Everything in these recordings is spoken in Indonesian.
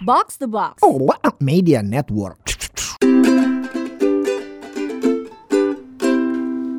Box the Box. Oh, what a media network.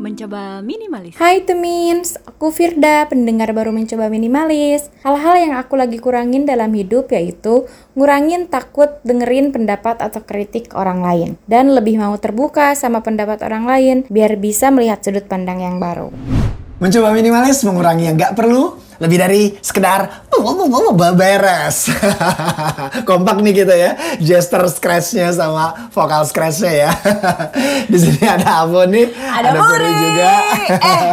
Mencoba minimalis. Hai Temins, aku Firda, pendengar baru mencoba minimalis. Hal-hal yang aku lagi kurangin dalam hidup yaitu ngurangin takut dengerin pendapat atau kritik orang lain dan lebih mau terbuka sama pendapat orang lain biar bisa melihat sudut pandang yang baru. Mencoba minimalis mengurangi yang nggak perlu lebih dari sekedar beres. Kompak nih gitu ya, gesture scratch-nya sama vokal scratch-nya ya. Di sini ada Abo nih, Ada, Puri Puri. juga. eh,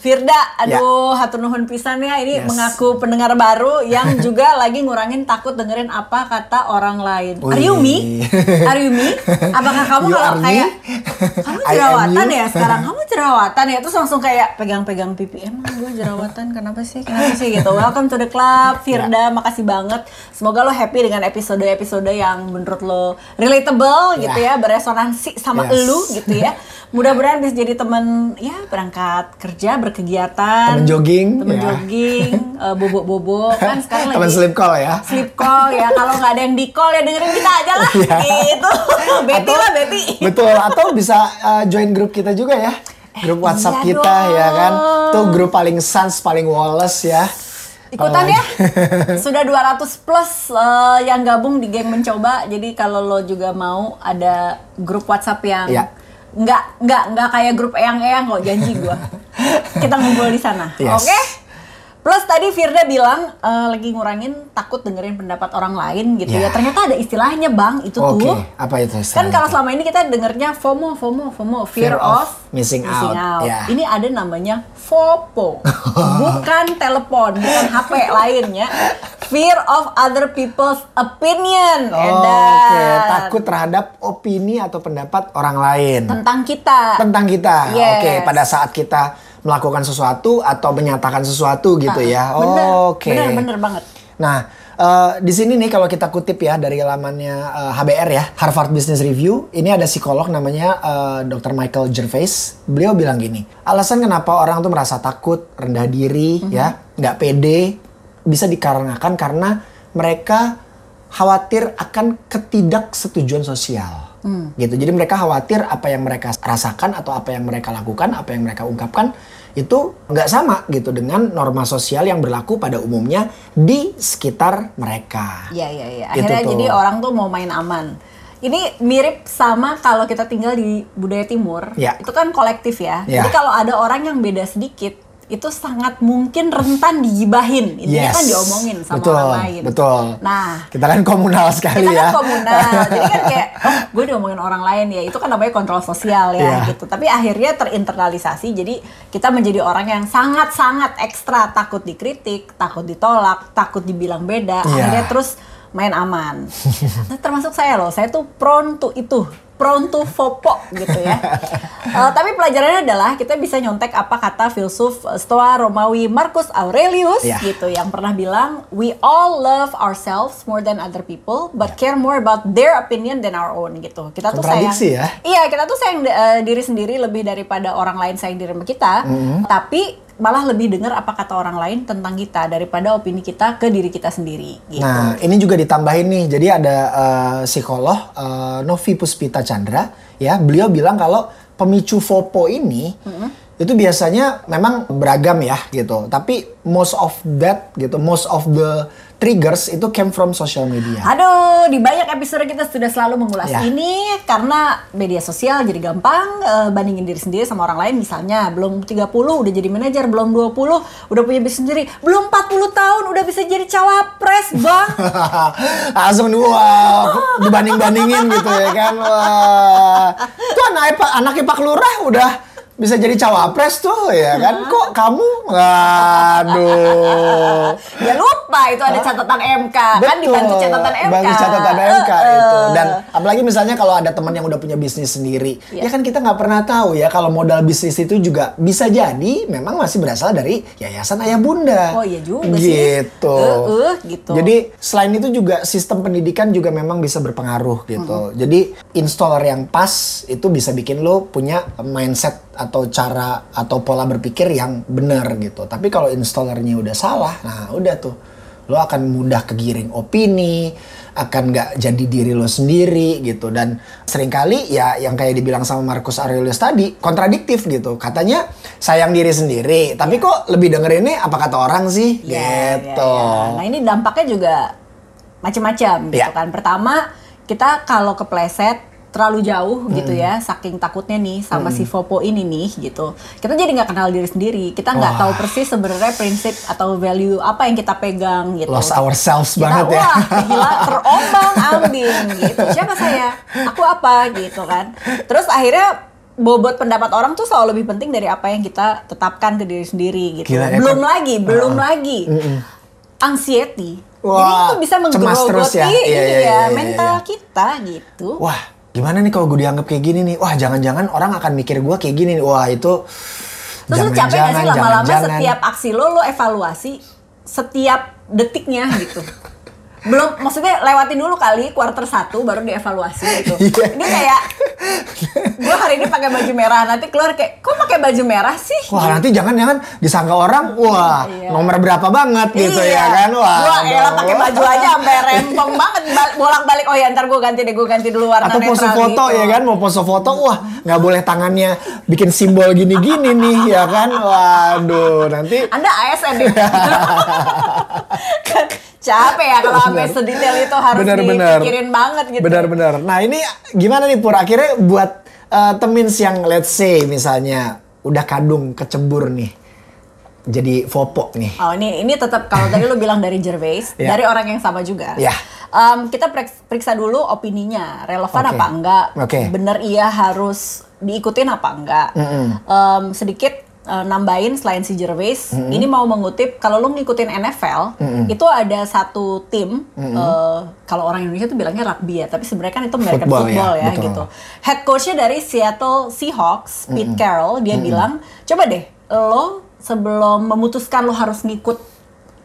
Firda, aduh, hatur nuhun pisan ya. Ini Yes. mengaku pendengar baru yang juga lagi ngurangin takut dengerin apa kata orang lain. Are you me? Are you me? Apakah kamu You kalau kayak kamu jerawatan ya sekarang? Kamu jerawatan ya? Terus langsung kayak pegang-pegang pipi. Emang gue jerawatan? Kenapa sih? Kenapa sih gitu? Welcome to the club, Firda. Makasih banget. Semoga lo happy dengan episode-episode yang menurut lo relatable gitu Ya. ya, beresonansi sama Yes. elu gitu ya. Mudah-mudahan bisa jadi temen ya berangkat kerja, berkegiatan, Temen jogging, temen ya. jogging, eh, bobo-bobo kan sekarang Temen lagi sleep call ya. sleep call ya. Kalau nggak ada yang di call ya dengerin kita aja lah Iya. gitu. Betty lah Betty. Betul, atau bisa uh, join grup kita juga ya. Grup WhatsApp iya kita ya kan. dong. Tuh grup paling sans, paling Wallace ya. Ikutan ya. Sudah 200 plus eh, yang gabung di geng mencoba. Jadi kalau lo juga mau ada grup WhatsApp yang Iya. nggak nggak nggak kayak grup eyang-eyang kok janji gua. Kita ngumpul di sana. Yes. Oke? Plus tadi Firda bilang eh, lagi ngurangin takut dengerin pendapat orang lain gitu Ya. ya. Ternyata ada istilahnya, Bang. Itu Oke, tuh apa itu Kan kalau selama ini kita dengernya FOMO, FOMO, FOMO, fear, Fear of of, missing out, ya. Ini ada namanya FOPO, bukan telepon, bukan HP lainnya. Fear of other people's opinion. Oh. Oke, takut terhadap opini atau pendapat orang lain tentang kita. tentang kita. Yes. Oke, pada saat kita melakukan sesuatu atau menyatakan sesuatu gitu ya. Ah, Bener, Oke. bener, bener banget. Nah, eh, di sini nih kalau kita kutip ya dari lamannya eh, HBR ya, Harvard Business Review, ini ada psikolog namanya eh, Dr. Michael Gervais. Beliau bilang gini, alasan kenapa orang tuh merasa takut, rendah diri, Mhm. ya, nggak pede, bisa dikarenakan karena mereka khawatir akan ketidaksetujuan sosial. Hmm. Gitu. Jadi mereka khawatir apa yang mereka rasakan atau apa yang mereka lakukan, apa yang mereka ungkapkan itu nggak sama gitu dengan norma sosial yang berlaku pada umumnya di sekitar mereka. Iya, iya, iya. Gitu Akhirnya tuh. jadi orang tuh mau main aman. Ini mirip sama kalau kita tinggal di budaya timur. Ya. Itu kan kolektif ya. Ya. Jadi kalau ada orang yang beda sedikit, itu sangat mungkin rentan digibahin. Intinya Yes. kan diomongin sama betul, orang lain. Betul. Nah, kita kan komunal sekali kita ya. kan komunal. Jadi kan kayak, oh gue diomongin orang lain ya. Itu kan namanya kontrol sosial ya Iya. gitu. Tapi akhirnya terinternalisasi. Jadi kita menjadi orang yang sangat-sangat ekstra takut dikritik, takut ditolak, takut dibilang beda. Iya. Akhirnya terus main aman. Nah, termasuk saya loh, saya tuh prone to itu, prone to fopo gitu ya. Eh, tapi pelajarannya adalah kita bisa nyontek apa kata filsuf eh, Stoa Romawi Marcus Aurelius Iya. gitu yang pernah bilang we all love ourselves more than other people but care more about their opinion than our own gitu. Kita tuh sayang ya. Iya, kita tuh sayang eh, diri sendiri lebih daripada orang lain sayang diri kita. Mm-hmm. Tapi malah lebih dengar apa kata orang lain tentang kita daripada opini kita ke diri kita sendiri gitu. Nah, ini juga ditambahin nih. Jadi ada eh, psikolog eh, Novi Puspita Chandra ya, beliau bilang kalau pemicu FOPO ini itu biasanya memang beragam ya gitu. Tapi most of that gitu, most of the triggers itu came from social media. Aduh, di banyak episode kita sudah selalu mengulas Ya. ini karena media sosial jadi gampang eh, bandingin diri sendiri sama orang lain misalnya belum 30 udah jadi manajer, belum 20 udah punya bisnis sendiri, belum 40 tahun udah bisa jadi cawapres, Bang. Langsung wah dibanding-bandingin gitu ya kan. Wah. Tuh anak Pak anaknya Pak Lurah udah bisa jadi cawapres tuh ya kan. Kok kamu? Aduh. ya lupa itu ada catatan MK kan dibantu catatan MK. Bantu catatan MK Eh, itu. Dan apalagi misalnya kalau ada teman yang udah punya bisnis sendiri, Iya. ya kan kita nggak pernah tahu ya kalau modal bisnis itu juga bisa jadi memang masih berasal dari yayasan ayah bunda. Oh iya juga sih. gitu. Eh, eh, gitu. Jadi selain itu juga sistem pendidikan juga memang bisa berpengaruh gitu. Jadi installer yang pas itu bisa bikin lo punya mindset atau cara atau pola berpikir yang benar gitu. Tapi kalau installernya udah salah, nah udah tuh lo akan mudah kegiring opini, akan nggak jadi diri lo sendiri gitu dan sering kali ya yang kayak dibilang sama Marcus Aurelius tadi kontradiktif gitu katanya sayang diri sendiri tapi kok lebih dengerinnya apa kata orang sih Ya, ya, gitu ya. Nah ini dampaknya juga macam-macam gitu Ya. kan. Pertama kita kalau kepleset terlalu jauh gitu Hmm. ya, saking takutnya nih sama si Fopo ini nih gitu. Kita jadi nggak kenal diri sendiri. Kita nggak tahu persis sebenarnya prinsip atau value apa yang kita pegang gitu. lost ourselves kita, banget ya. wah gila terombang ambing gitu. Siapa saya? Aku apa gitu kan. Terus akhirnya bobot pendapat orang tuh selalu lebih penting dari apa yang kita tetapkan ke diri sendiri gitu. Gila, ya, belum lagi belum lagi. Anxiety. Jadi Wah, itu bisa menggerogoti ya? Iya, iya, iya, iya, iya, mental iya. kita gitu. Wah gimana nih kalau gue dianggap kayak gini nih? Wah jangan-jangan orang akan mikir gue kayak gini nih. Wah itu terus lu capek gak sih lama-lama setiap aksi lo lo evaluasi setiap detiknya gitu? Belum maksudnya lewatin dulu kali quarter satu baru dievaluasi gitu. Iya. ini kayak gue hari ini pakai baju merah nanti keluar kayak kok pakai baju merah sih Wah nanti jangan-jangan disangka orang, wah Iya. nomor berapa banget gitu Iya. ya kan? Wah. Gua elah pakai baju aja sampai rempong banget bal- bolak-balik. Oh ya ntar gue ganti deh, gue ganti dulu warna Atau pose foto gitu. ya kan, mau pose foto, wah nggak boleh tangannya bikin simbol gini-gini nih ya kan? Waduh nanti Anda ASN nih. capek ya kalau sampai sedetail itu harus Benar-benar. dipikirin banget gitu. Benar-benar. Nah ini gimana nih Pur? Akhirnya buat uh, temins yang let's say misalnya udah kadung kecebur nih, jadi fopo nih. Oh ini ini tetap kalau tadi lu bilang dari Gervais, Ya. dari orang yang sama juga. Ya. Em, kita perik- periksa dulu opininya, relevan Oke. apa enggak, Oke. bener iya harus diikutin apa enggak. Em, sedikit eh, nambahin selain si Gervais, ini mau mengutip kalau lu ngikutin NFL, itu ada satu tim, eh, kalau orang Indonesia tuh bilangnya rugby ya, tapi sebenarnya kan itu American Football football, ya, ya, betul. gitu. Head coachnya dari Seattle Seahawks, Pete Carroll, dia bilang, coba deh lo sebelum memutuskan lo harus ngikut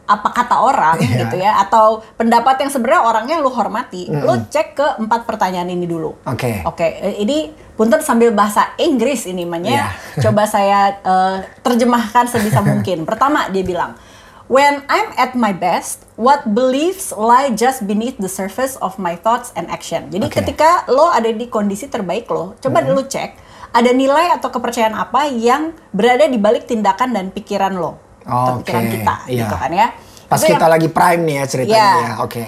apa kata orang Iya. gitu ya atau pendapat yang sebenarnya orangnya lo hormati, lo cek ke empat pertanyaan ini dulu. Oke. Oke, eh, ini punten sambil bahasa Inggris ini namanya. Coba saya eh, terjemahkan sebisa mungkin. Pertama dia bilang, When I'm at my best, what beliefs lie just beneath the surface of my thoughts and action. Jadi Oke. ketika lo ada di kondisi terbaik lo, coba lo cek ada nilai atau kepercayaan apa yang berada di balik tindakan dan pikiran lo, Oke, pikiran kita, iya. gitu kan ya. Pas Itu kita yang- lagi prime nih ya ceritanya Iya. ya. Oke.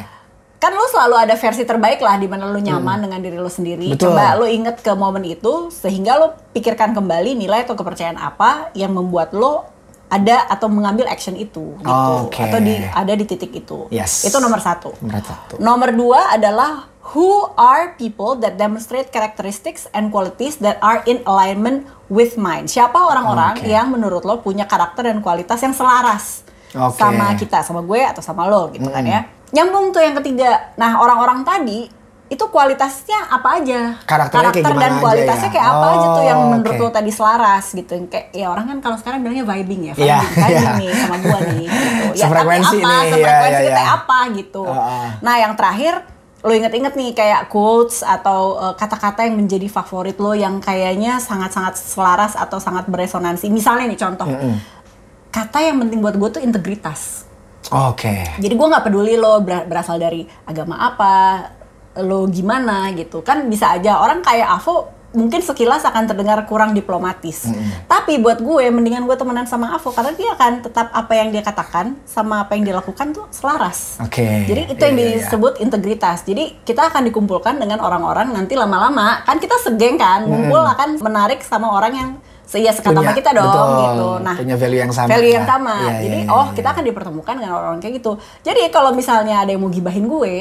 kan lo selalu ada versi terbaik lah di mana lo nyaman dengan diri lo sendiri. Hmm. Betul. Coba lo inget ke momen itu sehingga lo pikirkan kembali nilai atau kepercayaan apa yang membuat lo ada atau mengambil action itu gitu Oke. atau di ada di titik itu. Yes. Itu nomor satu. Nomor satu. Nomor dua adalah who are people that demonstrate characteristics and qualities that are in alignment with mine. Siapa orang-orang Oke. yang menurut lo punya karakter dan kualitas yang selaras Oke. sama kita, sama gue atau sama lo gitu kan ya. Nyambung tuh yang ketiga. Nah, orang-orang tadi itu kualitasnya apa aja? Karakternya Karakter dan aja kualitasnya ya? kayak apa aja tuh yang Oh, menurut oke. lo tadi selaras gitu. Kayak ya orang kan kalau sekarang bilangnya vibing ya, vibing, Iya, vibing iya. nih sama gue nih gitu. Ya, tapi apa? nih, iya, Sefrekuensi iya, kayak iya. apa gitu. Heeh. Nah, yang terakhir lo inget-inget nih kayak quotes atau uh, kata-kata yang menjadi favorit lo yang kayaknya sangat-sangat selaras atau sangat beresonansi. Misalnya nih contoh, kata yang penting buat gue tuh integritas. Oke. Jadi gue nggak peduli lo ber- berasal dari agama apa, lo gimana gitu. Kan bisa aja orang kayak Avo mungkin sekilas akan terdengar kurang diplomatis. Tapi buat gue mendingan gue temenan sama Avo karena dia akan tetap apa yang dia katakan sama apa yang dia lakukan tuh selaras. Oke. Jadi itu yang Iya, iya, disebut integritas. Jadi kita akan dikumpulkan dengan orang-orang nanti lama-lama kan kita segeng kan, ngumpul akan menarik sama orang yang seia sekata sama kita dong betul. gitu. Nah, Punya value yang sama, Value yang ya. sama. Iya, Jadi iya, oh iya, kita akan dipertemukan dengan orang-orang kayak gitu. Jadi kalau misalnya ada yang mau gibahin gue,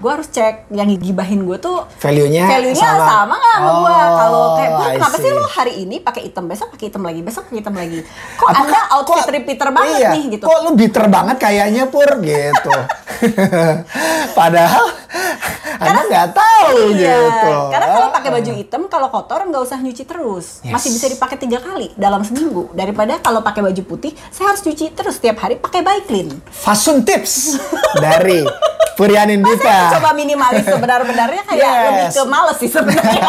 gue harus cek yang gibahin gue tuh Value-nya value-nya sama. sama nggak sama gue. Oh, Kalau kayak "Pur, I kenapa sih lo hari ini pakai hitam, besok pakai hitam lagi, besok pakai hitam lagi. Kok anda outfit kok- repeater banget iya, nih gitu. Kok lu bitter banget kayaknya Pur gitu. Padahal Anda nggak tahu Iya, gitu. Karena kalau pakai baju hitam, kalau kotor nggak usah nyuci terus, Yes. masih bisa dipakai tiga kali dalam seminggu. Daripada kalau pakai baju putih, saya harus cuci terus setiap hari pakai by clean. Fasun tips dari Purian Indika. Coba minimalis sebenar-benarnya kayak Yes. lebih ke males sih sebenarnya.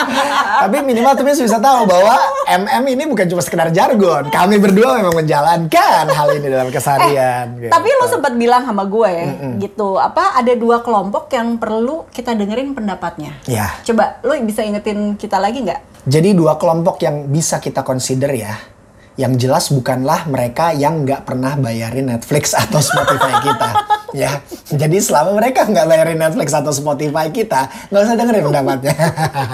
Tapi minimal tuh bisa tahu bahwa MM ini bukan cuma sekedar jargon. Kami berdua memang menjalankan hal ini dalam keseharian. gitu. Eh, Tapi lo sempat bilang sama gue gitu, apa ada dua kelompok yang perlu kita dengerin pendapatnya. Ya. Coba lo bisa ingetin kita lagi nggak? Jadi dua kelompok yang bisa kita consider ya. Yang jelas bukanlah mereka yang nggak pernah bayarin Netflix atau Spotify kita. ya. Jadi selama mereka nggak bayarin Netflix atau Spotify kita, nggak usah dengerin pendapatnya.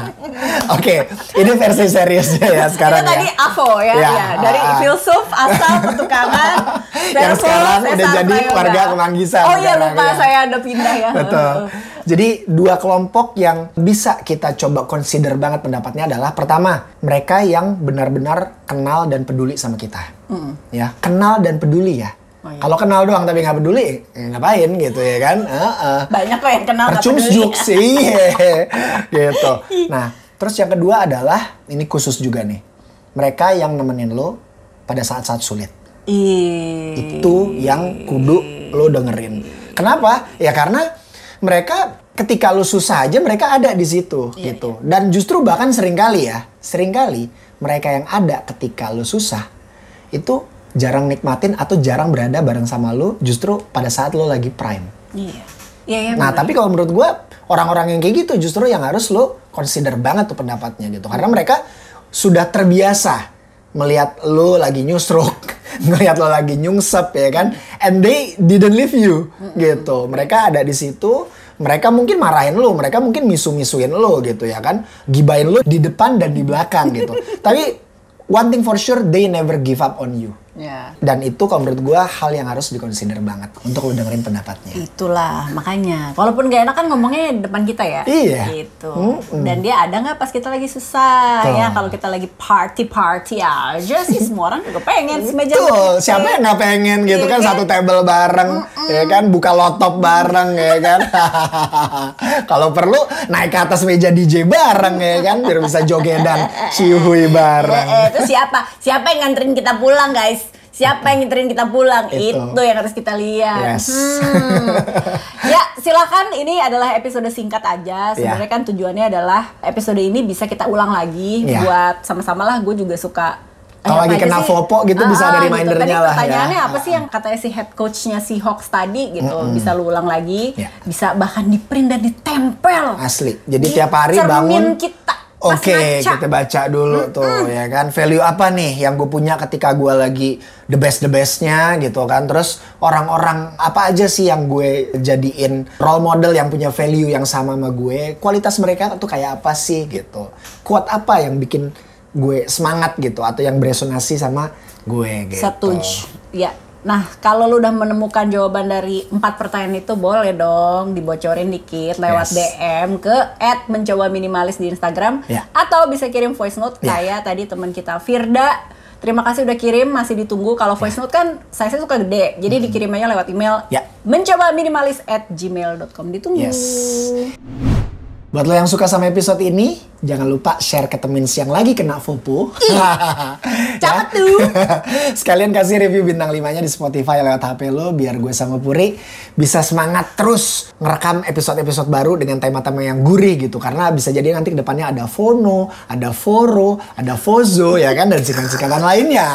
Oke, ini versi seriusnya ya sekarang Itu tadi ya. AVO ya, Ya, ya. dari ah. filsuf asal petukangan Yang sekarang udah jadi warga Kemanggisan Oh iya lupa ya. saya ada pindah ya. Betul. Jadi dua kelompok yang bisa kita coba consider banget pendapatnya adalah pertama mereka yang benar-benar kenal dan peduli sama kita, ya kenal dan peduli ya. Oh, iya. Kalau kenal doang tapi nggak peduli, ya ngapain gitu ya kan? Heeh. Banyak kok yang kenal nggak peduli. juk sih, gitu. Nah, terus yang kedua adalah ini khusus juga nih, mereka yang nemenin lo pada saat-saat sulit Ih. itu yang kudu lo dengerin. Kenapa? Ya karena mereka ketika lo susah aja mereka ada di situ Iya, gitu. Dan justru bahkan sering kali ya, sering kali mereka yang ada ketika lo susah itu jarang nikmatin atau jarang berada bareng sama lo justru pada saat lo lagi prime. Iya. Iya, iya. Nah, bener. tapi kalau menurut gue orang-orang yang kayak gitu justru yang harus lo consider banget tuh pendapatnya gitu. Karena mereka sudah terbiasa melihat lo lagi nyusruk, melihat lo lagi nyungsep ya kan, and they didn't leave you gitu. Mereka ada di situ, mereka mungkin marahin lo, mereka mungkin misu-misuin lo gitu ya kan, gibain lo di depan dan di belakang gitu. Tapi one thing for sure, they never give up on you. Ya. Dan itu kalau menurut gue hal yang harus dikonsider banget untuk lo dengerin pendapatnya. Itulah makanya. Walaupun gak enak kan ngomongnya depan kita ya. Iya. Gitu. Dan dia ada nggak pas kita lagi susah Tuh. ya? Kalau kita lagi party party aja sih semua orang juga pengen semeja. Kita. siapa yang nggak pengen gitu Iya kan kan? satu table bareng, ya kan buka lotop bareng ya kan. Kalau perlu naik ke atas meja DJ bareng ya kan biar bisa jogedan Eh, bareng. eh, itu siapa? Siapa yang nganterin kita pulang guys? Siapa yang nganterin kita pulang? Itu. Itu, yang harus kita lihat. Yes. Hmm. ya silakan. Ini adalah episode singkat aja. Sebenarnya kan tujuannya adalah episode ini bisa kita ulang lagi Ya. buat sama-sama lah. Gue juga suka. Kalau lagi kena sih? Fopo gitu bisa ada Ah, remindernya Tadi lah ya. Pertanyaannya apa sih yang katanya si head coachnya si Hawks tadi gitu? Bisa lu ulang lagi. Ya. Bisa bahkan di print dan ditempel. Asli. Jadi Di tiap hari cermin bangun kita. Oke, ngaca. kita baca dulu tuh ya kan value apa nih yang gue punya ketika gue lagi the best the bestnya gitu kan. Terus orang-orang apa aja sih yang gue jadiin role model yang punya value yang sama sama gue. Kualitas mereka tuh kayak apa sih gitu. Kuat apa yang bikin gue semangat gitu atau yang beresonasi sama gue gitu. Setuju. Ya. Nah, kalau lu udah menemukan jawaban dari empat pertanyaan itu, boleh dong dibocorin dikit lewat Yes. DM ke @mencoba minimalis di Instagram Ya. atau bisa kirim voice note Ya. kayak tadi teman kita Firda. Terima kasih udah kirim, masih ditunggu. Kalau voice note kan saya suka gede, jadi dikirim aja lewat email Ya. mencoba minimalis at gmail.com. Ditunggu. Yes. Buat lo yang suka sama episode ini, jangan lupa share ke temen yang lagi kena FOPO. cakep tuh. Sekalian kasih review bintang 5-nya di Spotify lewat HP lo biar gue sama Puri bisa semangat terus ngerekam episode-episode baru dengan tema-tema yang gurih gitu. Karena bisa jadi nanti ke depannya ada Fono, ada Foro, ada Fozo ya kan dan singkatan-singkatan lainnya.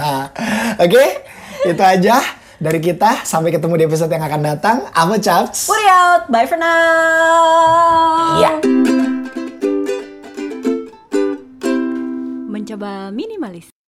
Oke, itu aja dari kita. Sampai ketemu di episode yang akan datang. Aku Chaps. Puri out. Bye for now. Ya. Mencoba minimalis.